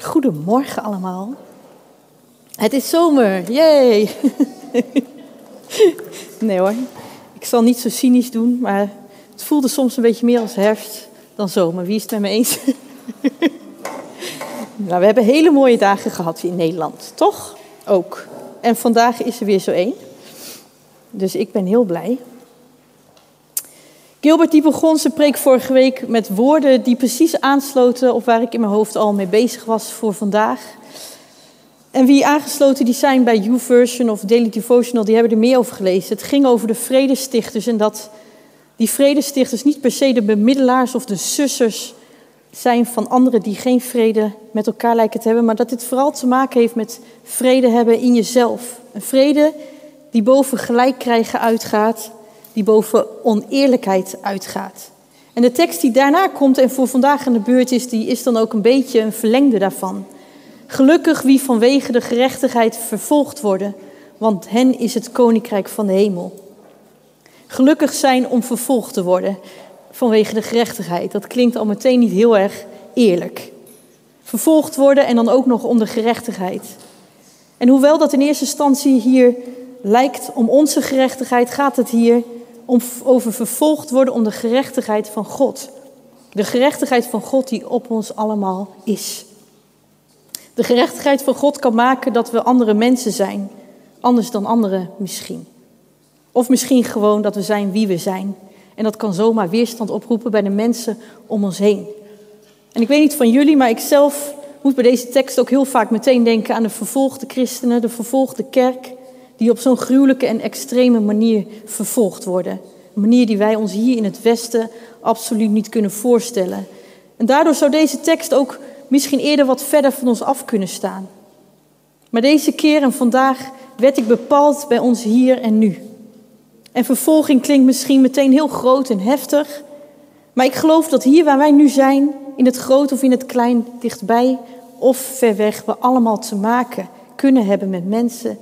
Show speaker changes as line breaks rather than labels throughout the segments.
Goedemorgen allemaal. Het is zomer, yay! nee hoor, ik zal niet zo cynisch doen, maar het voelde soms een beetje meer als herfst dan zomer. Wie is het met me eens? nou, we hebben hele mooie dagen gehad in Nederland, toch? Ook. En vandaag is er weer zo één. Dus ik ben heel blij. Gilbert die begon zijn preek vorige week met woorden die precies aansloten op waar ik in mijn hoofd al mee bezig was voor vandaag. En wie aangesloten die zijn bij YouVersion of Daily Devotional, die hebben er meer over gelezen. Het ging over de vredestichters en dat die vredestichters niet per se de bemiddelaars of de sussers zijn van anderen die geen vrede met elkaar lijken te hebben, maar dat dit vooral te maken heeft met vrede hebben in jezelf. Een vrede die boven gelijk krijgen uitgaat die boven oneerlijkheid uitgaat. En de tekst die daarna komt en voor vandaag aan de beurt is, die is dan ook een beetje een verlengde daarvan. Gelukkig wie vanwege de gerechtigheid vervolgd worden, want hen is het koninkrijk van de hemel. Gelukkig zijn om vervolgd te worden vanwege de gerechtigheid. Dat klinkt al meteen niet heel erg eerlijk. Vervolgd worden en dan ook nog om de gerechtigheid. En hoewel dat in eerste instantie hier lijkt om onze gerechtigheid, gaat het hier om over vervolgd worden om de gerechtigheid van God. De gerechtigheid van God die op ons allemaal is. De gerechtigheid van God kan maken dat we andere mensen zijn, anders dan anderen misschien. Of misschien gewoon dat we zijn wie we zijn. En dat kan zomaar weerstand oproepen bij de mensen om ons heen. En ik weet niet van jullie, maar ik zelf moet bij deze tekst ook heel vaak meteen denken aan de vervolgde christenen, de vervolgde kerk die op zo'n gruwelijke en extreme manier vervolgd worden. Een manier die wij ons hier in het Westen absoluut niet kunnen voorstellen. En daardoor zou deze tekst ook misschien eerder wat verder van ons af kunnen staan. Maar deze keer en vandaag werd ik bepaald bij ons hier en nu. En vervolging klinkt misschien meteen heel groot en heftig. Maar ik geloof dat hier waar wij nu zijn, in het groot of in het klein, dichtbij of ver weg, we allemaal te maken kunnen hebben met mensen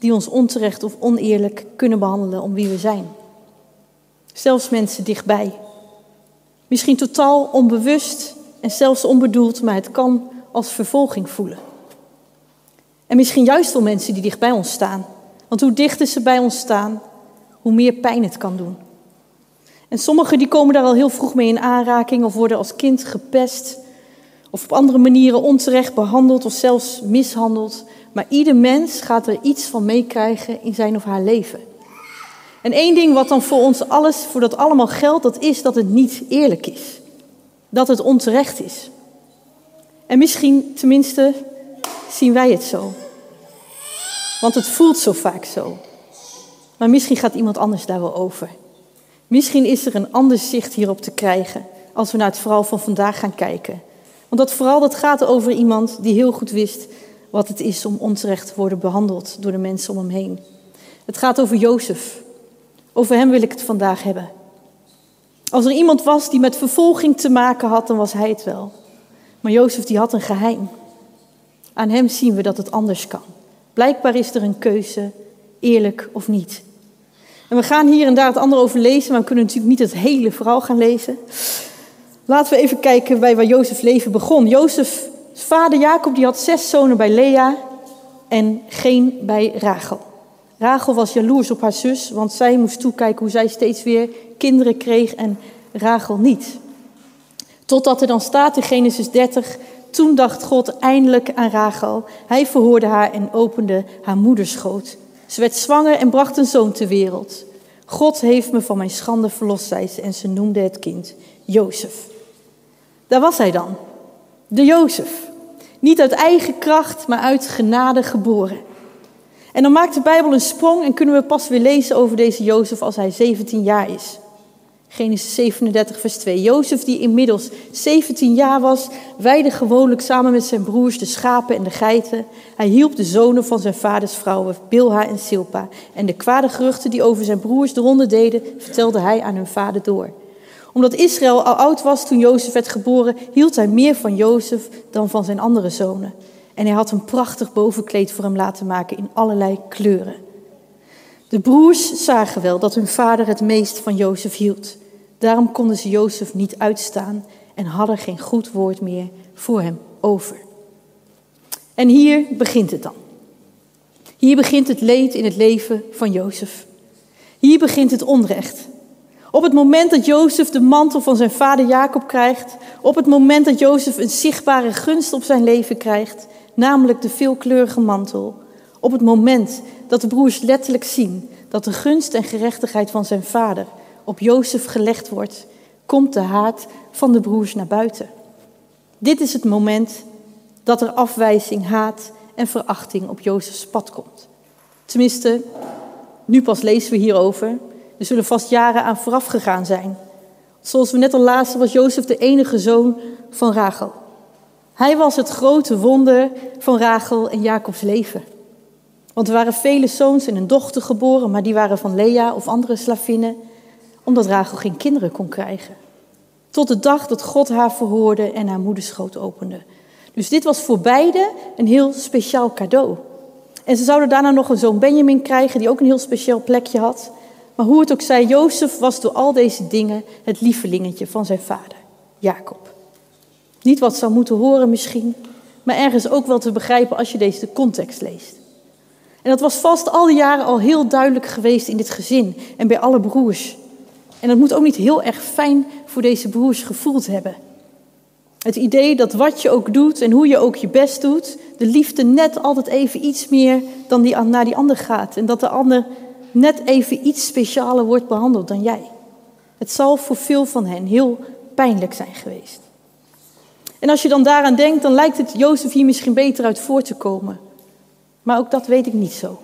die ons onterecht of oneerlijk kunnen behandelen om wie we zijn. Zelfs mensen dichtbij. Misschien totaal onbewust en zelfs onbedoeld, maar het kan als vervolging voelen. En misschien juist wel mensen die dicht bij ons staan. Want hoe dichter ze bij ons staan, hoe meer pijn het kan doen. En sommigen die komen daar al heel vroeg mee in aanraking of worden als kind gepest of op andere manieren onterecht behandeld of zelfs mishandeld. Maar ieder mens gaat er iets van meekrijgen in zijn of haar leven. En één ding wat dan voor ons alles, voor dat allemaal geldt, dat is dat het niet eerlijk is. Dat het onterecht is. En misschien, tenminste, zien wij het zo. Want het voelt zo vaak zo. Maar misschien gaat iemand anders daar wel over. Misschien is er een ander zicht hierop te krijgen als we naar het verhaal van vandaag gaan kijken. Want dat vooral dat gaat over iemand die heel goed wist wat het is om onterecht te worden behandeld door de mensen om hem heen. Het gaat over Jozef. Over hem wil ik het vandaag hebben. Als er iemand was die met vervolging te maken had, dan was hij het wel. Maar Jozef die had een geheim. Aan hem zien we dat het anders kan. Blijkbaar is er een keuze, eerlijk of niet. En we gaan hier en daar het andere over lezen, maar we kunnen natuurlijk niet het hele verhaal gaan lezen. Laten we even kijken bij waar Jozef leven begon. Jozef vader Jacob die had zes zonen bij Lea en geen bij Rachel. Rachel was jaloers op haar zus, want zij moest toekijken hoe zij steeds weer kinderen kreeg en Rachel niet. Totdat er dan staat in Genesis 30, toen dacht God eindelijk aan Rachel. Hij verhoorde haar en opende haar moederschoot. Ze werd zwanger en bracht een zoon ter wereld. God heeft me van mijn schande verlost, zei ze, en ze noemde het kind Jozef. Daar was hij dan, de Jozef. Niet uit eigen kracht, maar uit genade geboren. En dan maakt de Bijbel een sprong en kunnen we pas weer lezen over deze Jozef als hij 17 jaar is. Genesis 37, vers 2. Jozef, die inmiddels 17 jaar was, weide gewoonlijk samen met zijn broers de schapen en de geiten. Hij hielp de zonen van zijn vaders vrouwen, Bilha en Silpa. En de kwade geruchten die over zijn broers de ronde deden, vertelde hij aan hun vader door omdat Israël al oud was toen Jozef werd geboren, hield hij meer van Jozef dan van zijn andere zonen. En hij had een prachtig bovenkleed voor hem laten maken in allerlei kleuren. De broers zagen wel dat hun vader het meest van Jozef hield. Daarom konden ze Jozef niet uitstaan en hadden geen goed woord meer voor hem over. En hier begint het dan. Hier begint het leed in het leven van Jozef. Hier begint het onrecht. Op het moment dat Jozef de mantel van zijn vader Jacob krijgt, op het moment dat Jozef een zichtbare gunst op zijn leven krijgt, namelijk de veelkleurige mantel, op het moment dat de broers letterlijk zien dat de gunst en gerechtigheid van zijn vader op Jozef gelegd wordt, komt de haat van de broers naar buiten. Dit is het moment dat er afwijzing, haat en verachting op Jozefs pad komt. Tenminste, nu pas lezen we hierover. Er zullen vast jaren aan vooraf gegaan zijn. Zoals we net al lazen, was Jozef de enige zoon van Rachel. Hij was het grote wonder van Rachel en Jacobs leven. Want er waren vele zoons en een dochter geboren, maar die waren van Lea of andere slavinnen, omdat Rachel geen kinderen kon krijgen. Tot de dag dat God haar verhoorde en haar moederschoot opende. Dus dit was voor beide een heel speciaal cadeau. En ze zouden daarna nog een zoon Benjamin krijgen, die ook een heel speciaal plekje had. Maar hoe het ook zij, Jozef was door al deze dingen het lievelingetje van zijn vader, Jacob. Niet wat zou moeten horen misschien, maar ergens ook wel te begrijpen als je deze context leest. En dat was vast al die jaren al heel duidelijk geweest in dit gezin en bij alle broers. En dat moet ook niet heel erg fijn voor deze broers gevoeld hebben. Het idee dat wat je ook doet en hoe je ook je best doet, de liefde net altijd even iets meer dan die, naar die ander gaat. En dat de ander net even iets specialer wordt behandeld dan jij. Het zal voor veel van hen heel pijnlijk zijn geweest. En als je dan daaraan denkt, dan lijkt het Jozef hier misschien beter uit voor te komen. Maar ook dat weet ik niet zo.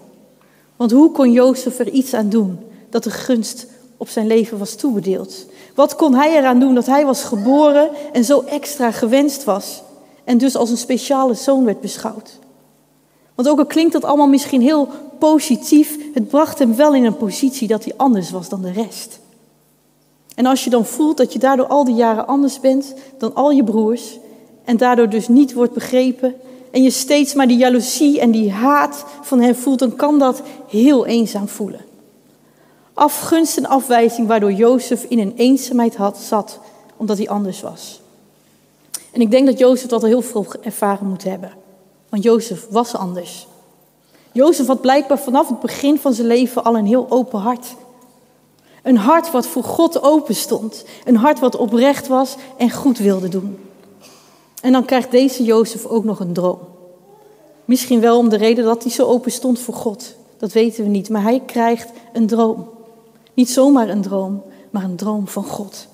Want hoe kon Jozef er iets aan doen dat de gunst op zijn leven was toebedeeld? Wat kon hij eraan doen dat hij was geboren en zo extra gewenst was en dus als een speciale zoon werd beschouwd? Want ook al klinkt dat allemaal misschien heel positief, het bracht hem wel in een positie dat hij anders was dan de rest. En als je dan voelt dat je daardoor al die jaren anders bent dan al je broers en daardoor dus niet wordt begrepen en je steeds maar die jaloezie en die haat van hen voelt, dan kan dat heel eenzaam voelen. Afgunst en afwijzing waardoor Jozef in een eenzaamheid had, zat, omdat hij anders was. En ik denk dat Jozef dat al heel veel ervaren moet hebben. Want Jozef was anders. Jozef had blijkbaar vanaf het begin van zijn leven al een heel open hart. Een hart wat voor God open stond. Een hart wat oprecht was en goed wilde doen. En dan krijgt deze Jozef ook nog een droom. Misschien wel om de reden dat hij zo open stond voor God. Dat weten we niet. Maar hij krijgt een droom. Niet zomaar een droom, maar een droom van God.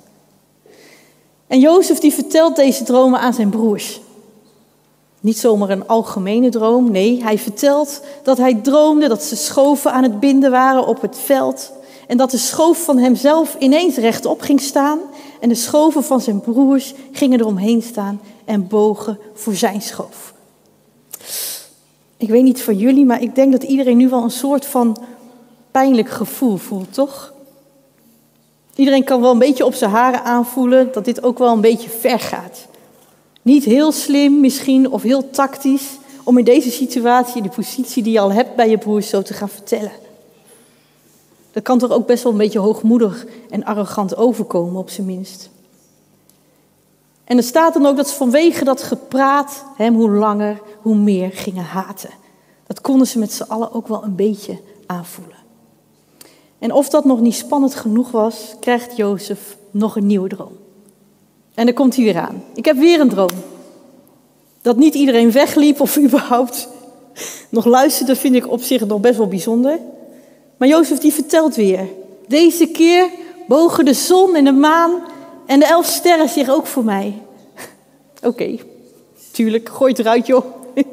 En Jozef die vertelt deze dromen aan zijn broers. Niet zomaar een algemene droom, nee, hij vertelt dat hij droomde dat ze schoven aan het binden waren op het veld en dat de schoof van hemzelf ineens rechtop ging staan en de schoven van zijn broers gingen eromheen staan en bogen voor zijn schoof. Ik weet niet van jullie, maar ik denk dat iedereen nu wel een soort van pijnlijk gevoel voelt, toch? Iedereen kan wel een beetje op zijn haren aanvoelen dat dit ook wel een beetje ver gaat. Niet heel slim misschien of heel tactisch om in deze situatie de positie die je al hebt bij je broers zo te gaan vertellen. Dat kan toch ook best wel een beetje hoogmoedig en arrogant overkomen, op zijn minst. En er staat dan ook dat ze vanwege dat gepraat hem hoe langer, hoe meer gingen haten. Dat konden ze met z'n allen ook wel een beetje aanvoelen. En of dat nog niet spannend genoeg was, krijgt Jozef nog een nieuwe droom. En dan komt hij weer aan. Ik heb weer een droom. Dat niet iedereen wegliep of überhaupt nog luisterde, vind ik op zich nog best wel bijzonder. Maar Jozef die vertelt weer. Deze keer bogen de zon en de maan en de elf sterren zich ook voor mij. Oké, tuurlijk, gooi het eruit joh.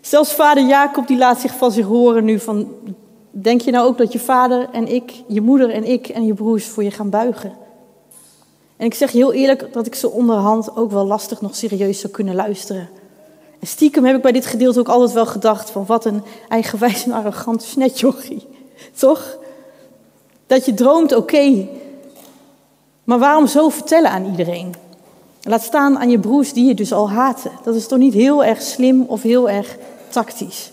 Zelfs vader Jacob die laat zich van zich horen nu van... Denk je nou ook dat je vader en ik, je moeder en ik en je broers voor je gaan buigen? En ik zeg heel eerlijk dat ik ze onderhand ook wel lastig nog serieus zou kunnen luisteren. En stiekem heb ik bij dit gedeelte ook altijd wel gedacht van wat een eigenwijs en arrogant snetjochie. Toch? Dat je droomt, oké. Maar waarom zo vertellen aan iedereen? Laat staan aan je broers die je dus al haten. Dat is toch niet heel erg slim of heel erg tactisch?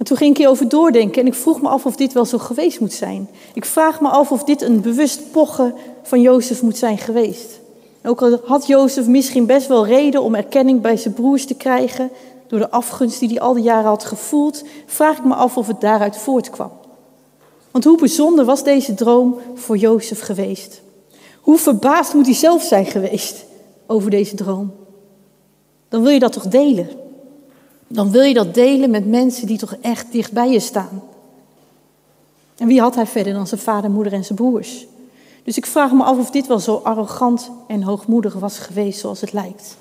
En toen ging ik hierover doordenken en ik vroeg me af of dit wel zo geweest moet zijn. Ik vraag me af of dit een bewust pochen van Jozef moet zijn geweest. ook al had Jozef misschien best wel reden om erkenning bij zijn broers te krijgen, door de afgunst die hij al die jaren had gevoeld, vraag ik me af of het daaruit voortkwam. Want hoe bijzonder was deze droom voor Jozef geweest? Hoe verbaasd moet hij zelf zijn geweest over deze droom? Dan wil je dat toch delen? Dan wil je dat delen met mensen die toch echt dicht bij je staan. En wie had hij verder dan zijn vader, moeder en zijn broers? Dus ik vraag me af of dit wel zo arrogant en hoogmoedig was geweest zoals het lijkt.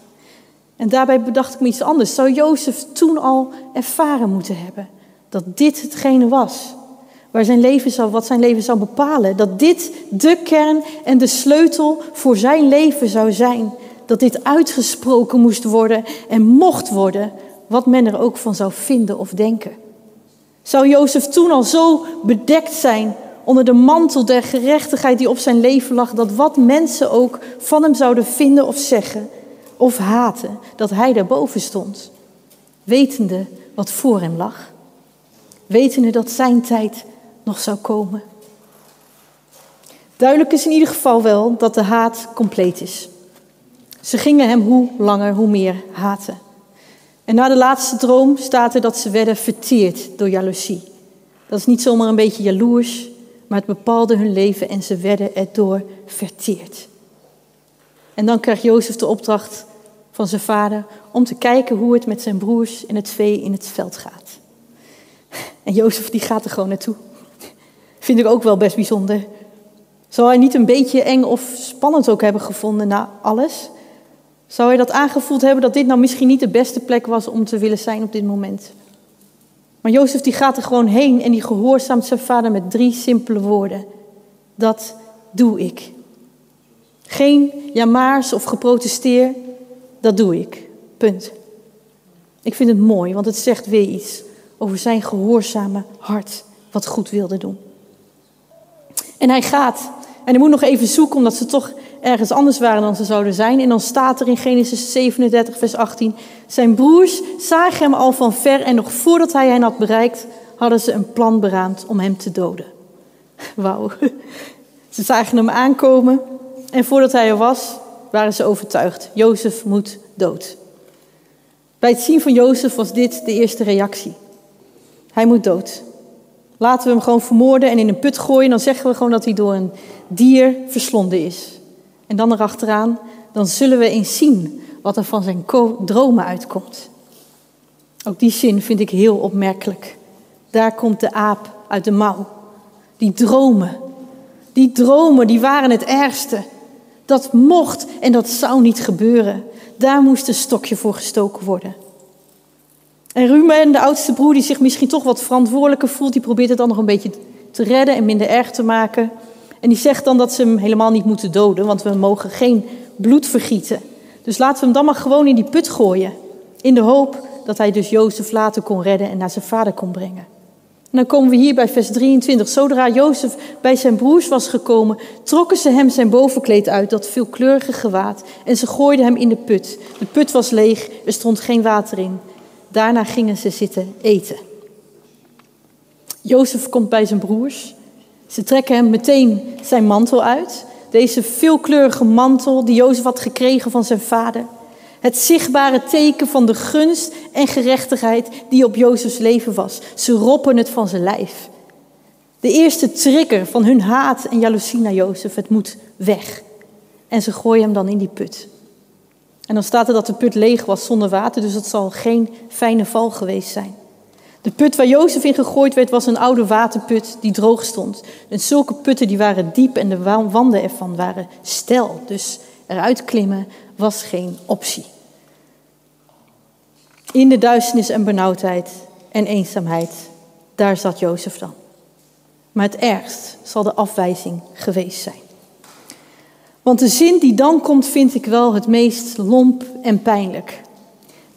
En daarbij bedacht ik me iets anders. Zou Jozef toen al ervaren moeten hebben dat dit hetgene was waar zijn leven zou, wat zijn leven zou bepalen? Dat dit de kern en de sleutel voor zijn leven zou zijn. Dat dit uitgesproken moest worden en mocht worden, wat men er ook van zou vinden of denken. Zou Jozef toen al zo bedekt zijn onder de mantel der gerechtigheid die op zijn leven lag, dat wat mensen ook van hem zouden vinden of zeggen of haten, dat hij daarboven stond, wetende wat voor hem lag, wetende dat zijn tijd nog zou komen. Duidelijk is in ieder geval wel dat de haat compleet is. Ze gingen hem hoe langer, hoe meer haten. En na de laatste droom staat er dat ze werden verteerd door jaloezie. Dat is niet zomaar een beetje jaloers, maar het bepaalde hun leven en ze werden erdoor verteerd. En dan krijgt Jozef de opdracht van zijn vader om te kijken hoe het met zijn broers en het vee in het veld gaat. En Jozef die gaat er gewoon naartoe. Vind ik ook wel best bijzonder. Zou hij niet een beetje eng of spannend ook hebben gevonden na alles? Zou hij dat aangevoeld hebben dat dit nou misschien niet de beste plek was om te willen zijn op dit moment? Maar Jozef die gaat er gewoon heen en die gehoorzaamt zijn vader met drie simpele woorden. Dat doe ik. Geen jamaars of geprotesteer, dat doe ik. Punt. Ik vind het mooi, want het zegt weer iets over zijn gehoorzame hart, wat goed wilde doen. En hij gaat. En hij moet nog even zoeken, omdat ze toch ergens anders waren dan ze zouden zijn. En dan staat er in Genesis 37, vers 18: Zijn broers zagen hem al van ver en nog voordat hij hen had bereikt, hadden ze een plan beraamd om hem te doden. Wauw. Ze zagen hem aankomen en voordat hij er was, waren ze overtuigd. Jozef moet dood. Bij het zien van Jozef was dit de eerste reactie. Hij moet dood. Laten we hem gewoon vermoorden en in een put gooien. Dan zeggen we gewoon dat hij door een dier verslonden is. En dan erachteraan, dan zullen we eens zien wat er van zijn dromen uitkomt. Ook die zin vind ik heel opmerkelijk. Daar komt de aap uit de mouw. Die dromen, die dromen, die waren het ergste. Dat mocht en dat zou niet gebeuren. Daar moest een stokje voor gestoken worden. En Ruben, de oudste broer, die zich misschien toch wat verantwoordelijker voelt, die probeert het dan nog een beetje te redden en minder erg te maken. En die zegt dan dat ze hem helemaal niet moeten doden, want we mogen geen bloed vergieten. Dus laten we hem dan maar gewoon in die put gooien. In de hoop dat hij dus Jozef later kon redden en naar zijn vader kon brengen. En dan komen we hier bij vers 23. Zodra Jozef bij zijn broers was gekomen, trokken ze hem zijn bovenkleed uit, dat veelkleurige gewaad, en ze gooiden hem in de put. De put was leeg, er stond geen water in. Daarna gingen ze zitten eten. Jozef komt bij zijn broers. Ze trekken hem meteen zijn mantel uit. Deze veelkleurige mantel die Jozef had gekregen van zijn vader. Het zichtbare teken van de gunst en gerechtigheid die op Jozefs leven was. Ze roppen het van zijn lijf. De eerste trigger van hun haat en jaloezie naar Jozef, het moet weg. En ze gooien hem dan in die put. En dan staat er dat de put leeg was zonder water, dus het zal geen fijne val geweest zijn. De put waar Jozef in gegooid werd was een oude waterput die droog stond. En zulke putten die waren diep en de wanden ervan waren stel. Dus eruit klimmen was geen optie. In de duisternis en benauwdheid en eenzaamheid, daar zat Jozef dan. Maar het ergst zal de afwijzing geweest zijn. Want de zin die dan komt, vind ik wel het meest lomp en pijnlijk.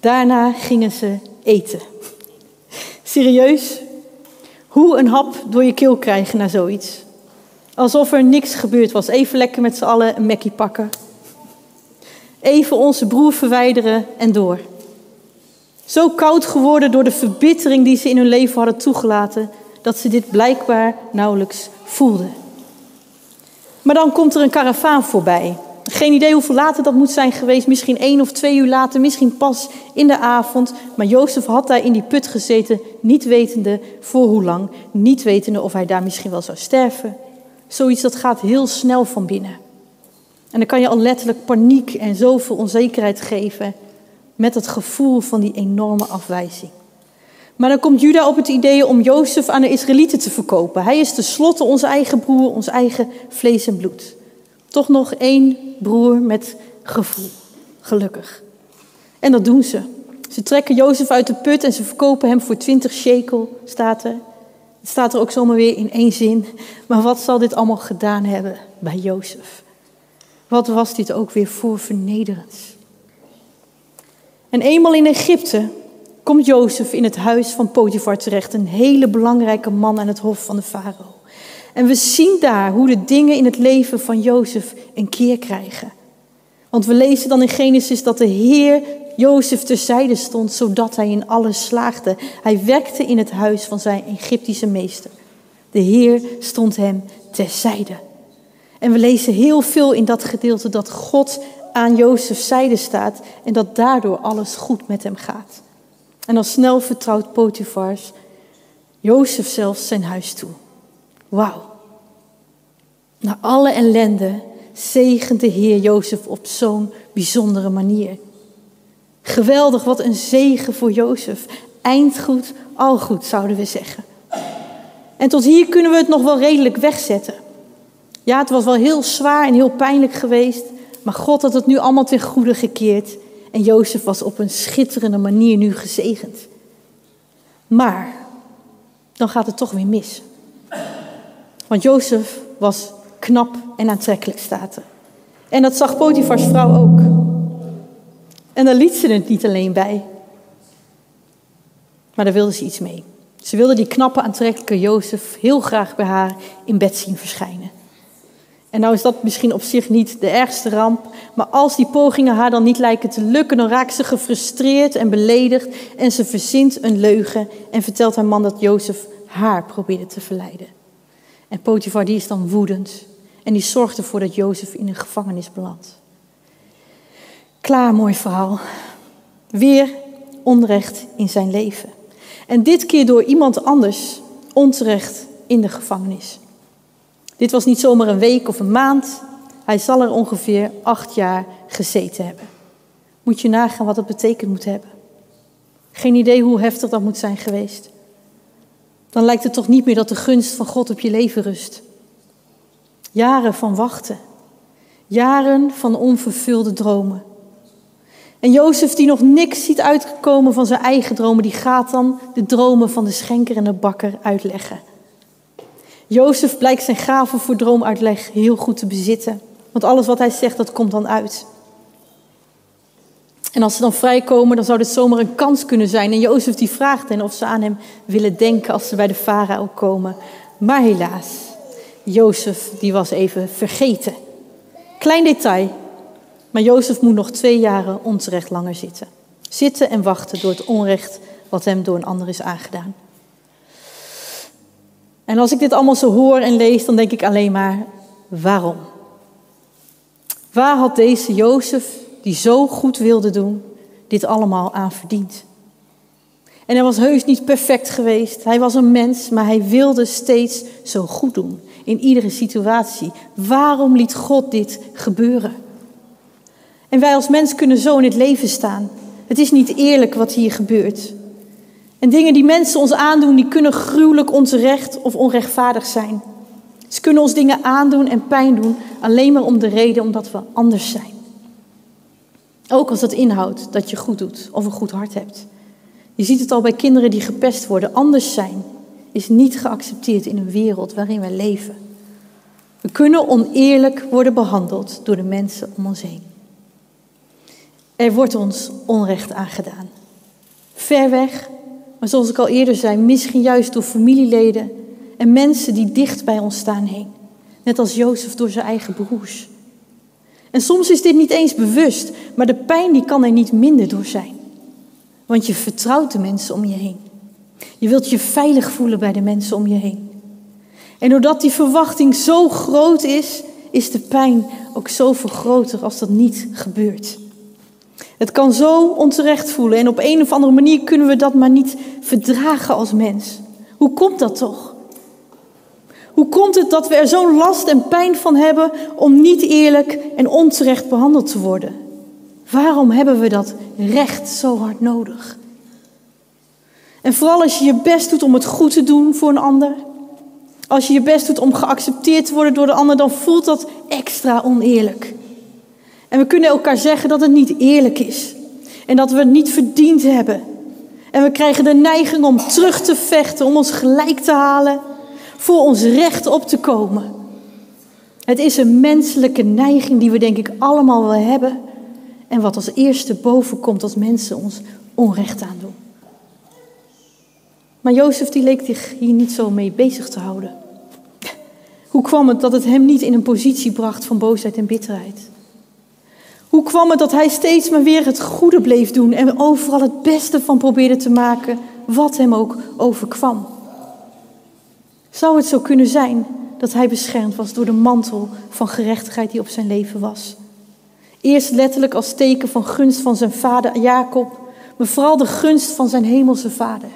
Daarna gingen ze eten. Serieus? Hoe een hap door je keel krijgen na zoiets? Alsof er niks gebeurd was. Even lekker met z'n allen een mekkie pakken. Even onze broer verwijderen en door. Zo koud geworden door de verbittering die ze in hun leven hadden toegelaten, dat ze dit blijkbaar nauwelijks voelden. Maar dan komt er een karavaan voorbij. Geen idee hoeveel later dat moet zijn geweest. Misschien één of twee uur later, misschien pas in de avond. Maar Jozef had daar in die put gezeten, niet wetende voor hoe lang. Niet wetende of hij daar misschien wel zou sterven. Zoiets dat gaat heel snel van binnen. En dan kan je al letterlijk paniek en zoveel onzekerheid geven met het gevoel van die enorme afwijzing. Maar dan komt Juda op het idee om Jozef aan de Israëlieten te verkopen. Hij is tenslotte onze eigen broer, ons eigen vlees en bloed. Toch nog één broer met gevoel. Gelukkig. En dat doen ze. Ze trekken Jozef uit de put en ze verkopen hem voor 20 shekel, staat er. Het staat er ook zomaar weer in één zin. Maar wat zal dit allemaal gedaan hebben bij Jozef? Wat was dit ook weer voor vernederend? En eenmaal in Egypte komt Jozef in het huis van Potifar terecht, een hele belangrijke man aan het hof van de farao. En we zien daar hoe de dingen in het leven van Jozef een keer krijgen. Want we lezen dan in Genesis dat de Heer Jozef terzijde stond, zodat hij in alles slaagde. Hij werkte in het huis van zijn Egyptische meester. De Heer stond hem terzijde. En we lezen heel veel in dat gedeelte dat God aan Jozefs zijde staat en dat daardoor alles goed met hem gaat. En al snel vertrouwt Potifars Jozef zelfs zijn huis toe. Wauw. Na alle ellende zegent de Heer Jozef op zo'n bijzondere manier. Geweldig, wat een zegen voor Jozef. Eindgoed, al goed zouden we zeggen. En tot hier kunnen we het nog wel redelijk wegzetten. Ja, het was wel heel zwaar en heel pijnlijk geweest, maar God had het nu allemaal ten goede gekeerd. En Jozef was op een schitterende manier nu gezegend. Maar dan gaat het toch weer mis. Want Jozef was knap en aantrekkelijk, staat er. En dat zag Potifars vrouw ook. En daar liet ze het niet alleen bij. Maar daar wilde ze iets mee. Ze wilde die knappe, aantrekkelijke Jozef heel graag bij haar in bed zien verschijnen. En nou is dat misschien op zich niet de ergste ramp, maar als die pogingen haar dan niet lijken te lukken, dan raakt ze gefrustreerd en beledigd en ze verzint een leugen en vertelt haar man dat Jozef haar probeerde te verleiden. En Potifar die is dan woedend en die zorgt ervoor dat Jozef in een gevangenis belandt. Klaar, mooi verhaal. Weer onrecht in zijn leven. En dit keer door iemand anders onterecht in de gevangenis. Dit was niet zomaar een week of een maand. Hij zal er ongeveer acht jaar gezeten hebben. Moet je nagaan wat dat betekend moet hebben. Geen idee hoe heftig dat moet zijn geweest. Dan lijkt het toch niet meer dat de gunst van God op je leven rust. Jaren van wachten. Jaren van onvervulde dromen. En Jozef, die nog niks ziet uitkomen van zijn eigen dromen, die gaat dan de dromen van de schenker en de bakker uitleggen. Jozef blijkt zijn gave voor droomuitleg heel goed te bezitten. Want alles wat hij zegt, dat komt dan uit. En als ze dan vrijkomen, dan zou dit zomaar een kans kunnen zijn. En Jozef die vraagt hen of ze aan hem willen denken als ze bij de farao komen. Maar helaas, Jozef die was even vergeten. Klein detail, maar Jozef moet nog twee jaren onterecht langer zitten. Zitten en wachten door het onrecht wat hem door een ander is aangedaan. En als ik dit allemaal zo hoor en lees, dan denk ik alleen maar, waarom? Waar had deze Jozef, die zo goed wilde doen, dit allemaal aan verdiend? En hij was heus niet perfect geweest. Hij was een mens, maar hij wilde steeds zo goed doen in iedere situatie. Waarom liet God dit gebeuren? En wij als mens kunnen zo in het leven staan. Het is niet eerlijk wat hier gebeurt. En dingen die mensen ons aandoen, die kunnen gruwelijk onterecht of onrechtvaardig zijn. Ze kunnen ons dingen aandoen en pijn doen alleen maar om de reden omdat we anders zijn. Ook als dat inhoudt dat je goed doet of een goed hart hebt. Je ziet het al bij kinderen die gepest worden. Anders zijn is niet geaccepteerd in een wereld waarin wij leven. We kunnen oneerlijk worden behandeld door de mensen om ons heen. Er wordt ons onrecht aangedaan. Ver weg maar zoals ik al eerder zei, misschien juist door familieleden en mensen die dicht bij ons staan heen. Net als Jozef door zijn eigen broers. En soms is dit niet eens bewust, maar de pijn die kan er niet minder door zijn. Want je vertrouwt de mensen om je heen. Je wilt je veilig voelen bij de mensen om je heen. En doordat die verwachting zo groot is, is de pijn ook zoveel groter als dat niet gebeurt. Het kan zo onterecht voelen en op een of andere manier kunnen we dat maar niet verdragen als mens. Hoe komt dat toch? Hoe komt het dat we er zo'n last en pijn van hebben om niet eerlijk en onterecht behandeld te worden? Waarom hebben we dat recht zo hard nodig? En vooral als je je best doet om het goed te doen voor een ander, als je je best doet om geaccepteerd te worden door de ander, dan voelt dat extra oneerlijk. En we kunnen elkaar zeggen dat het niet eerlijk is en dat we het niet verdiend hebben. En we krijgen de neiging om terug te vechten, om ons gelijk te halen, voor ons recht op te komen. Het is een menselijke neiging die we denk ik allemaal wel hebben en wat als eerste boven komt als mensen ons onrecht aandoen. Maar Jozef die leek zich hier niet zo mee bezig te houden. Hoe kwam het dat het hem niet in een positie bracht van boosheid en bitterheid? Hoe kwam het dat hij steeds maar weer het goede bleef doen en overal het beste van probeerde te maken, wat hem ook overkwam? Zou het zo kunnen zijn dat hij beschermd was door de mantel van gerechtigheid die op zijn leven was? Eerst letterlijk als teken van gunst van zijn vader Jacob, maar vooral de gunst van zijn hemelse vader.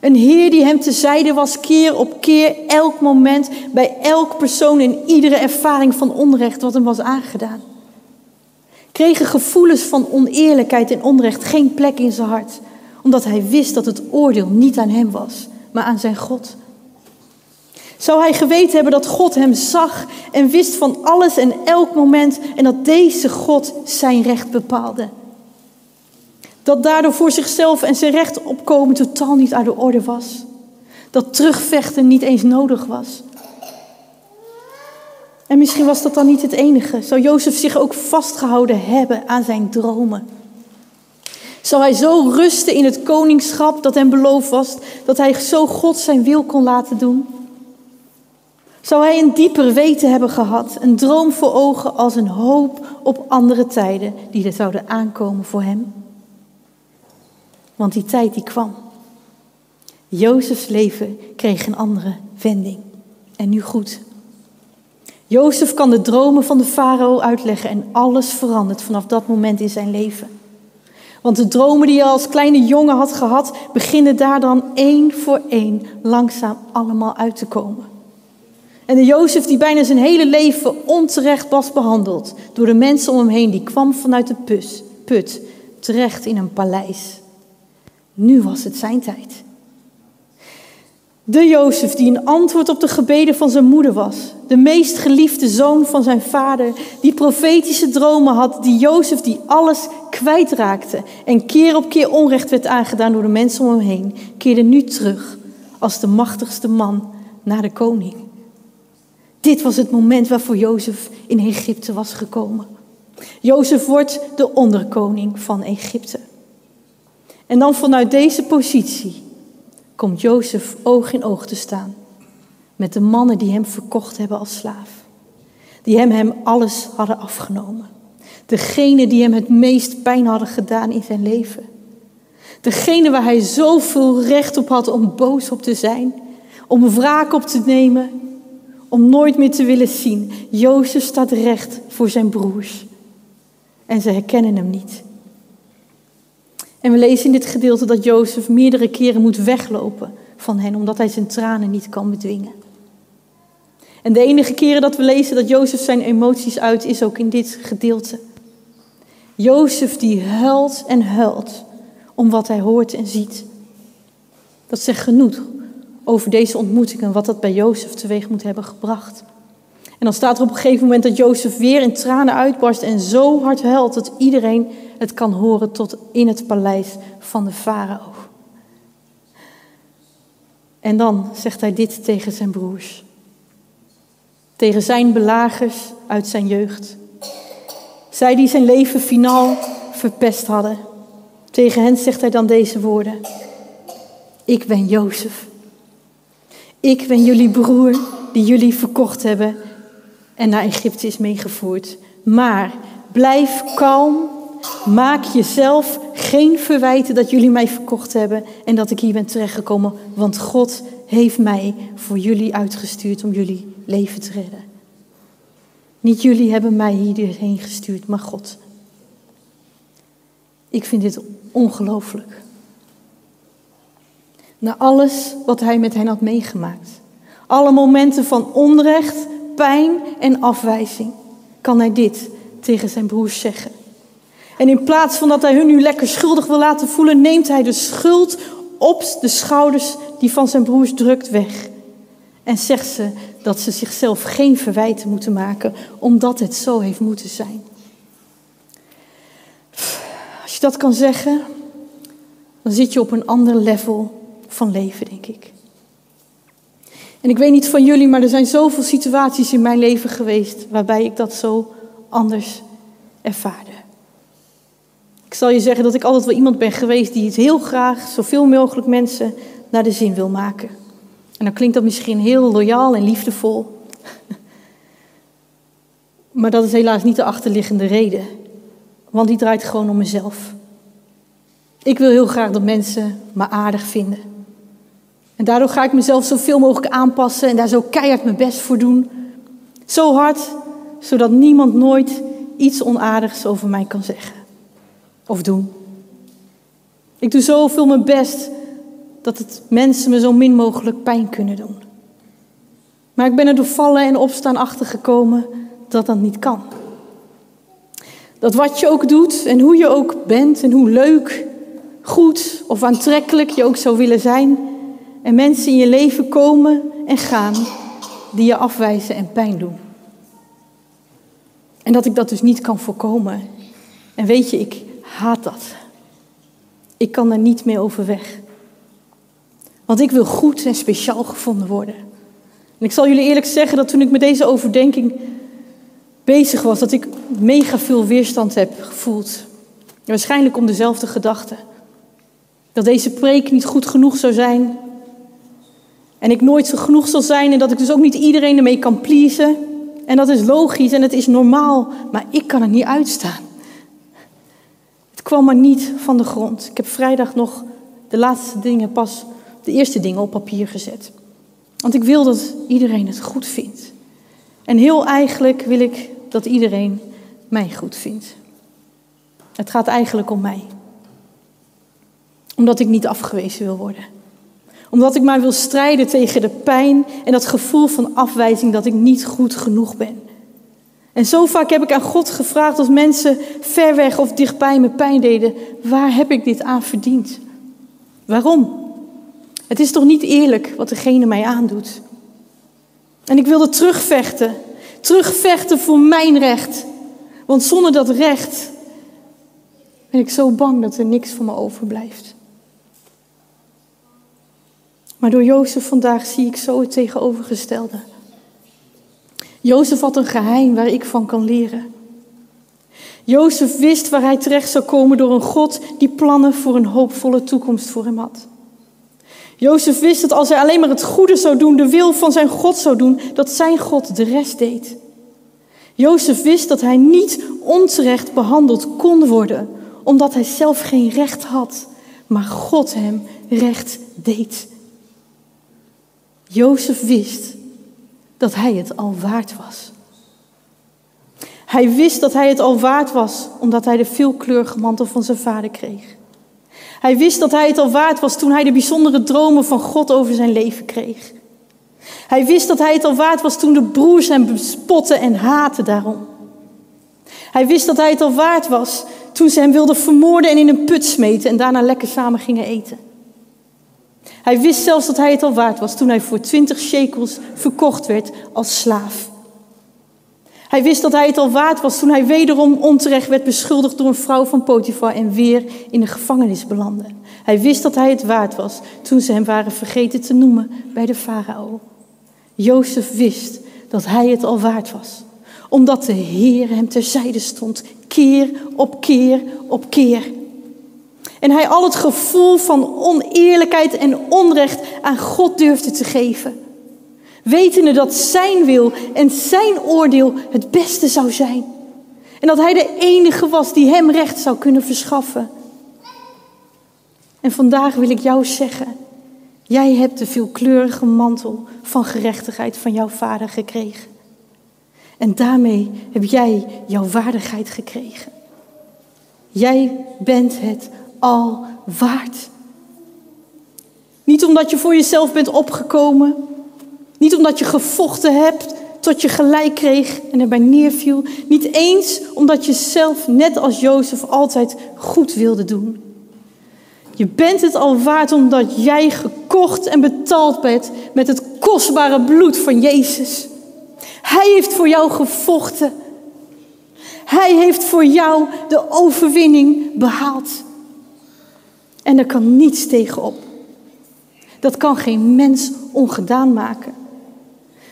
Een Heer die hem tezijde was keer op keer, elk moment, bij elk persoon in iedere ervaring van onrecht wat hem was aangedaan. Kregen gevoelens van oneerlijkheid en onrecht geen plek in zijn hart, omdat hij wist dat het oordeel niet aan hem was, maar aan zijn God. Zou hij geweten hebben dat God hem zag en wist van alles en elk moment en dat deze God zijn recht bepaalde? Dat daardoor voor zichzelf en zijn recht opkomen totaal niet uit de orde was. Dat terugvechten niet eens nodig was. En misschien was dat dan niet het enige. Zou Jozef zich ook vastgehouden hebben aan zijn dromen? Zou hij zo rusten in het koningschap dat hem beloofd was, dat hij zo God zijn wil kon laten doen? Zou hij een dieper weten hebben gehad, een droom voor ogen als een hoop op andere tijden die er zouden aankomen voor hem? Want die tijd die kwam. Jozefs leven kreeg een andere wending. En nu goed. Jozef kan de dromen van de farao uitleggen en alles verandert vanaf dat moment in zijn leven. Want de dromen die hij als kleine jongen had gehad, beginnen daar dan één voor één langzaam allemaal uit te komen. En de Jozef die bijna zijn hele leven onterecht was behandeld door de mensen om hem heen, die kwam vanuit de pus, put terecht in een paleis. Nu was het zijn tijd. De Jozef die een antwoord op de gebeden van zijn moeder was. De meest geliefde zoon van zijn vader. Die profetische dromen had. Die Jozef die alles kwijtraakte. En keer op keer onrecht werd aangedaan door de mensen om hem heen. Keerde nu terug als de machtigste man naar de koning. Dit was het moment waarvoor Jozef in Egypte was gekomen. Jozef wordt de onderkoning van Egypte. En dan vanuit deze positie komt Jozef oog in oog te staan met de mannen die hem verkocht hebben als slaaf. Die hem, hem alles hadden afgenomen. Degene die hem het meest pijn hadden gedaan in zijn leven. Degene waar hij zoveel recht op had om boos op te zijn, om wraak op te nemen, om nooit meer te willen zien. Jozef staat recht voor zijn broers. En ze herkennen hem niet. En we lezen in dit gedeelte dat Jozef meerdere keren moet weglopen van hen, omdat hij zijn tranen niet kan bedwingen. En de enige keren dat we lezen dat Jozef zijn emoties uit, is ook in dit gedeelte. Jozef die huilt en huilt om wat hij hoort en ziet. Dat zegt genoeg over deze ontmoeting en wat dat bij Jozef teweeg moet hebben gebracht. En dan staat er op een gegeven moment dat Jozef weer in tranen uitbarst en zo hard huilt dat iedereen het kan horen tot in het paleis van de farao. En dan zegt hij dit tegen zijn broers. Tegen zijn belagers uit zijn jeugd. Zij die zijn leven finaal verpest hadden. Tegen hen zegt hij dan deze woorden. Ik ben Jozef. Ik ben jullie broer die jullie verkocht hebben en naar Egypte is meegevoerd. Maar blijf kalm. Maak jezelf geen verwijten dat jullie mij verkocht hebben en dat ik hier ben terechtgekomen. Want God heeft mij voor jullie uitgestuurd om jullie leven te redden. Niet jullie hebben mij hierheen gestuurd, maar God. Ik vind dit ongelooflijk. Na alles wat hij met hen had meegemaakt. Alle momenten van onrecht, pijn en afwijzing. Kan hij dit tegen zijn broers zeggen. En in plaats van dat hij hun nu lekker schuldig wil laten voelen, neemt hij de schuld op de schouders die van zijn broers drukt weg. En zegt ze dat ze zichzelf geen verwijten moeten maken, omdat het zo heeft moeten zijn. Als je dat kan zeggen, dan zit je op een ander level van leven, denk ik. En ik weet niet van jullie, maar er zijn zoveel situaties in mijn leven geweest waarbij ik dat zo anders ervaarde. Ik zal je zeggen dat ik altijd wel iemand ben geweest die het heel graag zoveel mogelijk mensen naar de zin wil maken. En dan klinkt dat misschien heel loyaal en liefdevol. Maar dat is helaas niet de achterliggende reden. Want die draait gewoon om mezelf. Ik wil heel graag dat mensen me aardig vinden. En daardoor ga ik mezelf zoveel mogelijk aanpassen en daar zo keihard mijn best voor doen. Zo hard, zodat niemand nooit iets onaardigs over mij kan zeggen of doen. Ik doe zoveel mijn best dat het mensen me zo min mogelijk pijn kunnen doen. Maar ik ben er door vallen en opstaan achter gekomen dat dat niet kan. Dat wat je ook doet en hoe je ook bent en hoe leuk, goed of aantrekkelijk je ook zou willen zijn, en mensen in je leven komen en gaan die je afwijzen en pijn doen. En dat ik dat dus niet kan voorkomen. En weet je, ik haat dat. Ik kan daar niet meer over weg. Want ik wil goed en speciaal gevonden worden. En ik zal jullie eerlijk zeggen dat toen ik met deze overdenking bezig was, dat ik mega veel weerstand heb gevoeld. waarschijnlijk om dezelfde gedachte. Dat deze preek niet goed genoeg zou zijn. En ik nooit zo genoeg zal zijn en dat ik dus ook niet iedereen ermee kan pleasen. En dat is logisch en het is normaal, maar ik kan het niet uitstaan. Het kwam maar niet van de grond. Ik heb vrijdag nog de laatste dingen pas, de eerste dingen op papier gezet. Want ik wil dat iedereen het goed vindt. En heel eigenlijk wil ik dat iedereen mij goed vindt. Het gaat eigenlijk om mij. Omdat ik niet afgewezen wil worden. Omdat ik maar wil strijden tegen de pijn en dat gevoel van afwijzing dat ik niet goed genoeg ben. En zo vaak heb ik aan God gevraagd als mensen ver weg of dichtbij me pijn deden, waar heb ik dit aan verdiend? Waarom? Het is toch niet eerlijk wat degene mij aandoet? En ik wilde terugvechten, terugvechten voor mijn recht. Want zonder dat recht ben ik zo bang dat er niks van me overblijft. Maar door Jozef vandaag zie ik zo het tegenovergestelde. Jozef had een geheim waar ik van kan leren. Jozef wist waar hij terecht zou komen door een God die plannen voor een hoopvolle toekomst voor hem had. Jozef wist dat als hij alleen maar het goede zou doen, de wil van zijn God zou doen, dat zijn God de rest deed. Jozef wist dat hij niet onterecht behandeld kon worden, omdat hij zelf geen recht had, maar God hem recht deed. Jozef wist dat hij het al waard was. Hij wist dat hij het al waard was omdat hij de veelkleurige mantel van zijn vader kreeg. Hij wist dat hij het al waard was toen hij de bijzondere dromen van God over zijn leven kreeg. Hij wist dat hij het al waard was toen de broers hem bespotten en haten daarom. Hij wist dat hij het al waard was toen ze hem wilden vermoorden en in een put smeten en daarna lekker samen gingen eten. Hij wist zelfs dat hij het al waard was toen hij voor twintig shekels verkocht werd als slaaf. Hij wist dat hij het al waard was toen hij wederom onterecht werd beschuldigd door een vrouw van Potifar en weer in de gevangenis belandde. Hij wist dat hij het waard was toen ze hem waren vergeten te noemen bij de farao. Jozef wist dat hij het al waard was, omdat de Heer hem terzijde stond, keer op keer op keer. En hij al het gevoel van oneerlijkheid en onrecht aan God durfde te geven. Wetende dat zijn wil en zijn oordeel het beste zou zijn. En dat hij de enige was die hem recht zou kunnen verschaffen. En vandaag wil ik jou zeggen, jij hebt de veelkleurige mantel van gerechtigheid van jouw vader gekregen. En daarmee heb jij jouw waardigheid gekregen. Jij bent het al waard. Niet omdat je voor jezelf bent opgekomen. Niet omdat je gevochten hebt tot je gelijk kreeg en erbij neerviel. Niet eens omdat je zelf, net als Jozef, altijd goed wilde doen. Je bent het al waard omdat jij gekocht en betaald bent met het kostbare bloed van Jezus. Hij heeft voor jou gevochten. Hij heeft voor jou de overwinning behaald. En er kan niets tegenop. Dat kan geen mens ongedaan maken.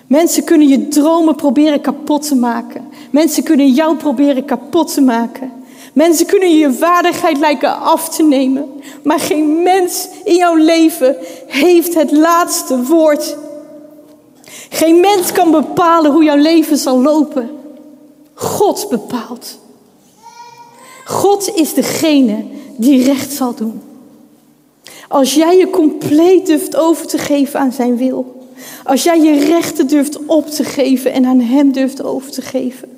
Mensen kunnen je dromen proberen kapot te maken. Mensen kunnen jou proberen kapot te maken. Mensen kunnen je waardigheid lijken af te nemen. Maar geen mens in jouw leven heeft het laatste woord. Geen mens kan bepalen hoe jouw leven zal lopen. God bepaalt. God is degene die recht zal doen. Als jij je compleet durft over te geven aan zijn wil. Als jij je rechten durft op te geven en aan hem durft over te geven.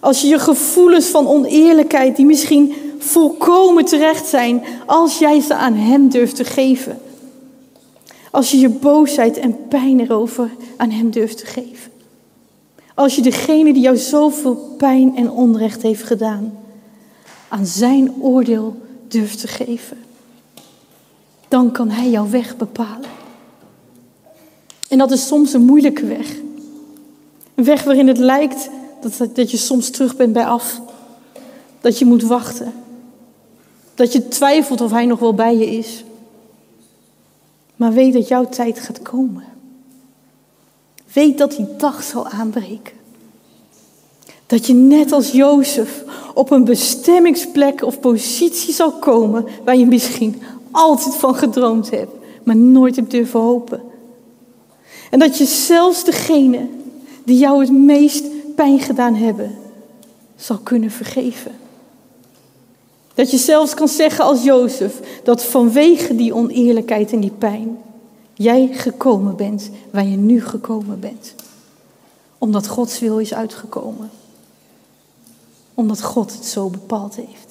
Als je je gevoelens van oneerlijkheid, die misschien volkomen terecht zijn, als jij ze aan hem durft te geven. Als je je boosheid en pijn erover aan hem durft te geven. Als je degene die jou zoveel pijn en onrecht heeft gedaan, aan zijn oordeel durft te geven. Dan kan hij jouw weg bepalen. En dat is soms een moeilijke weg. Een weg waarin het lijkt dat, dat je soms terug bent bij af. Dat je moet wachten. Dat je twijfelt of hij nog wel bij je is. Maar weet dat jouw tijd gaat komen. Weet dat die dag zal aanbreken. Dat je net als Jozef op een bestemmingsplek of positie zal komen waar je misschien altijd van gedroomd hebt, maar nooit hebt durven hopen. En dat je zelfs degene die jou het meest pijn gedaan hebben, zal kunnen vergeven. Dat je zelfs kan zeggen als Jozef dat vanwege die oneerlijkheid en die pijn jij gekomen bent waar je nu gekomen bent. Omdat Gods wil is uitgekomen. Omdat God het zo bepaald heeft.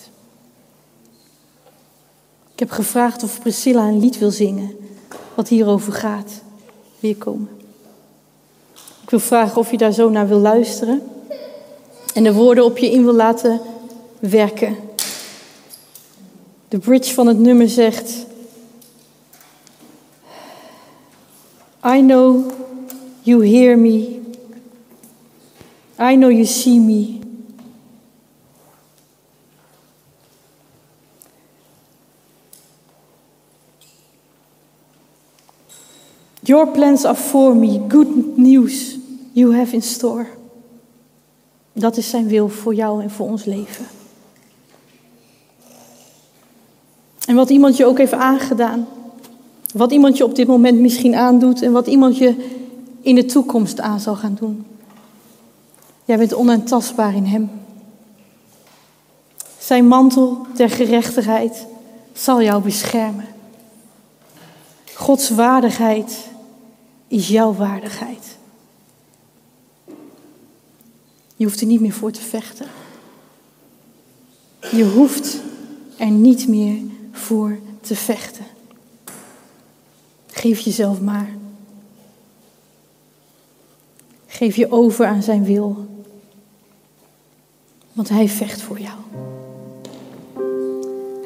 Ik heb gevraagd of Priscilla een lied wil zingen wat hierover gaat. Weer komen. Ik wil vragen of je daar zo naar wil luisteren en de woorden op je in wil laten werken. De bridge van het nummer zegt: I know you hear me. I know you see me. Your plans are for me, good news you have in store. Dat is zijn wil voor jou en voor ons leven. En wat iemand je ook heeft aangedaan, wat iemand je op dit moment misschien aandoet en wat iemand je in de toekomst aan zal gaan doen. Jij bent onaantastbaar in Hem. Zijn mantel der gerechtigheid zal jou beschermen. Gods waardigheid is jouw waardigheid. Je hoeft er niet meer voor te vechten. Je hoeft er niet meer voor te vechten. Geef jezelf maar. Geef je over aan zijn wil. Want hij vecht voor jou.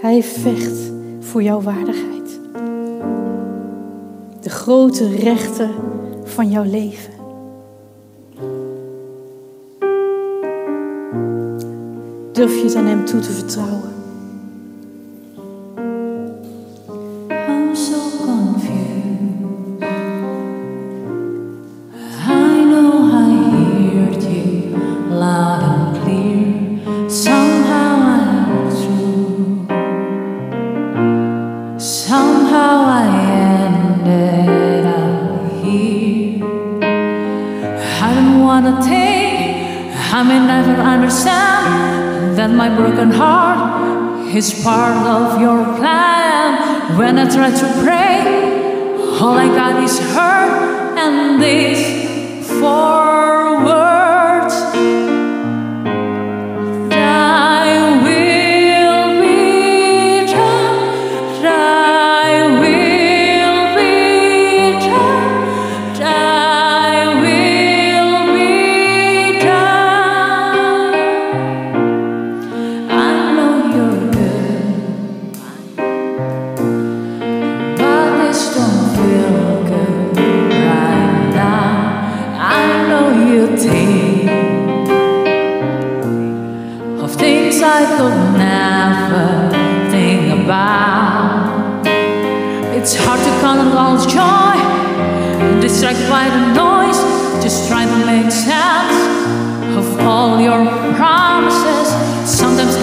Hij vecht voor jouw waardigheid. De grote rechten van jouw leven. Durf je het aan hem toe te vertrouwen.
That my broken heart is part of your plan. When I try to pray, all I got is hurt and this four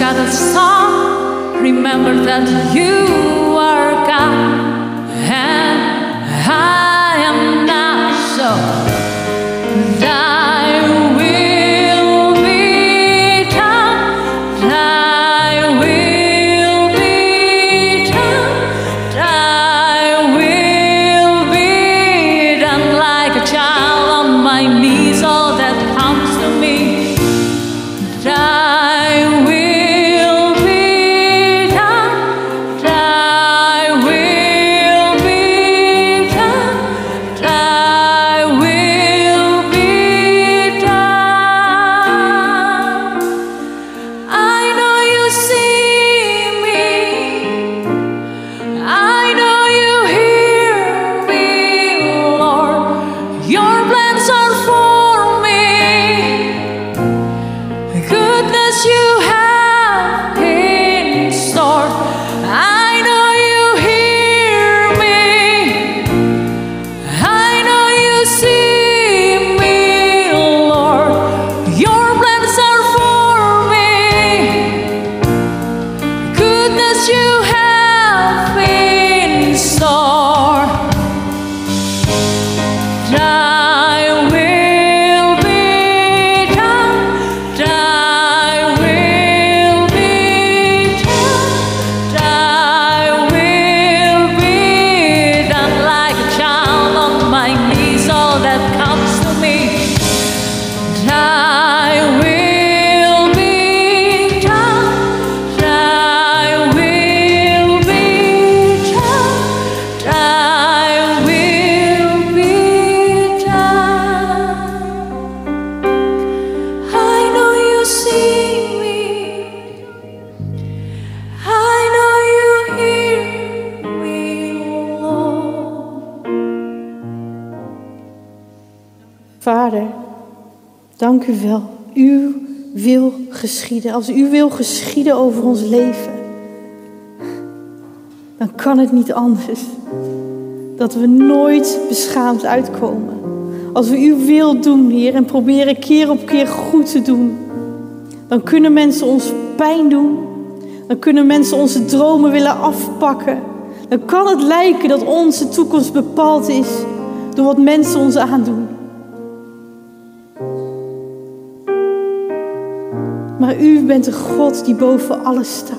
Sometimes gotta stop, remember that you are God you have
geschieden. Als uw wil geschieden over ons leven, dan kan het niet anders dat we nooit beschaamd uitkomen. Als we uw wil doen, Heer, en proberen keer op keer goed te doen, dan kunnen mensen ons pijn doen. Dan kunnen mensen onze dromen willen afpakken. Dan kan het lijken dat onze toekomst bepaald is door wat mensen ons aandoen. Maar u bent de God die boven alles staat.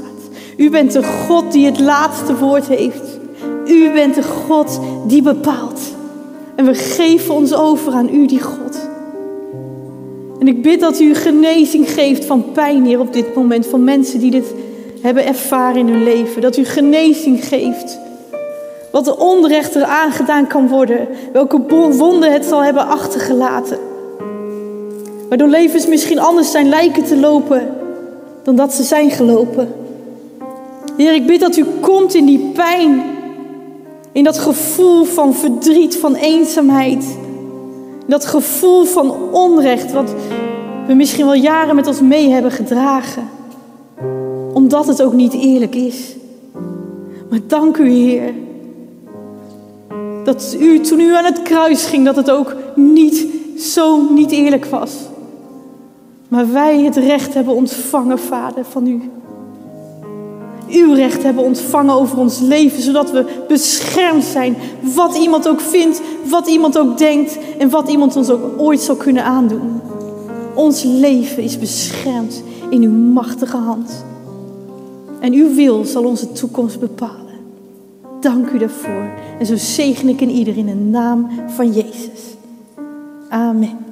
U bent de God die het laatste woord heeft. U bent de God die bepaalt. En we geven ons over aan u, die God. En ik bid dat u genezing geeft van pijn hier op dit moment. Van mensen die dit hebben ervaren in hun leven. Dat u genezing geeft. Wat de onrecht er aangedaan kan worden. Welke wonden het zal hebben achtergelaten. Waardoor levens misschien anders zijn lijken te lopen dan dat ze zijn gelopen. Heer, ik bid dat u komt in die pijn. In dat gevoel van verdriet, van eenzaamheid. Dat gevoel van onrecht wat we misschien wel jaren met ons mee hebben gedragen. Omdat het ook niet eerlijk is. Maar dank u Heer. Dat u toen u aan het kruis ging, dat het ook niet zo niet eerlijk was. Maar wij het recht hebben ontvangen, Vader, van u. Uw recht hebben ontvangen over ons leven, zodat we beschermd zijn. Wat iemand ook vindt, wat iemand ook denkt en wat iemand ons ook ooit zal kunnen aandoen. Ons leven is beschermd in uw machtige hand. En uw wil zal onze toekomst bepalen. Dank u daarvoor. En zo zegen ik in ieder in de naam van Jezus. Amen.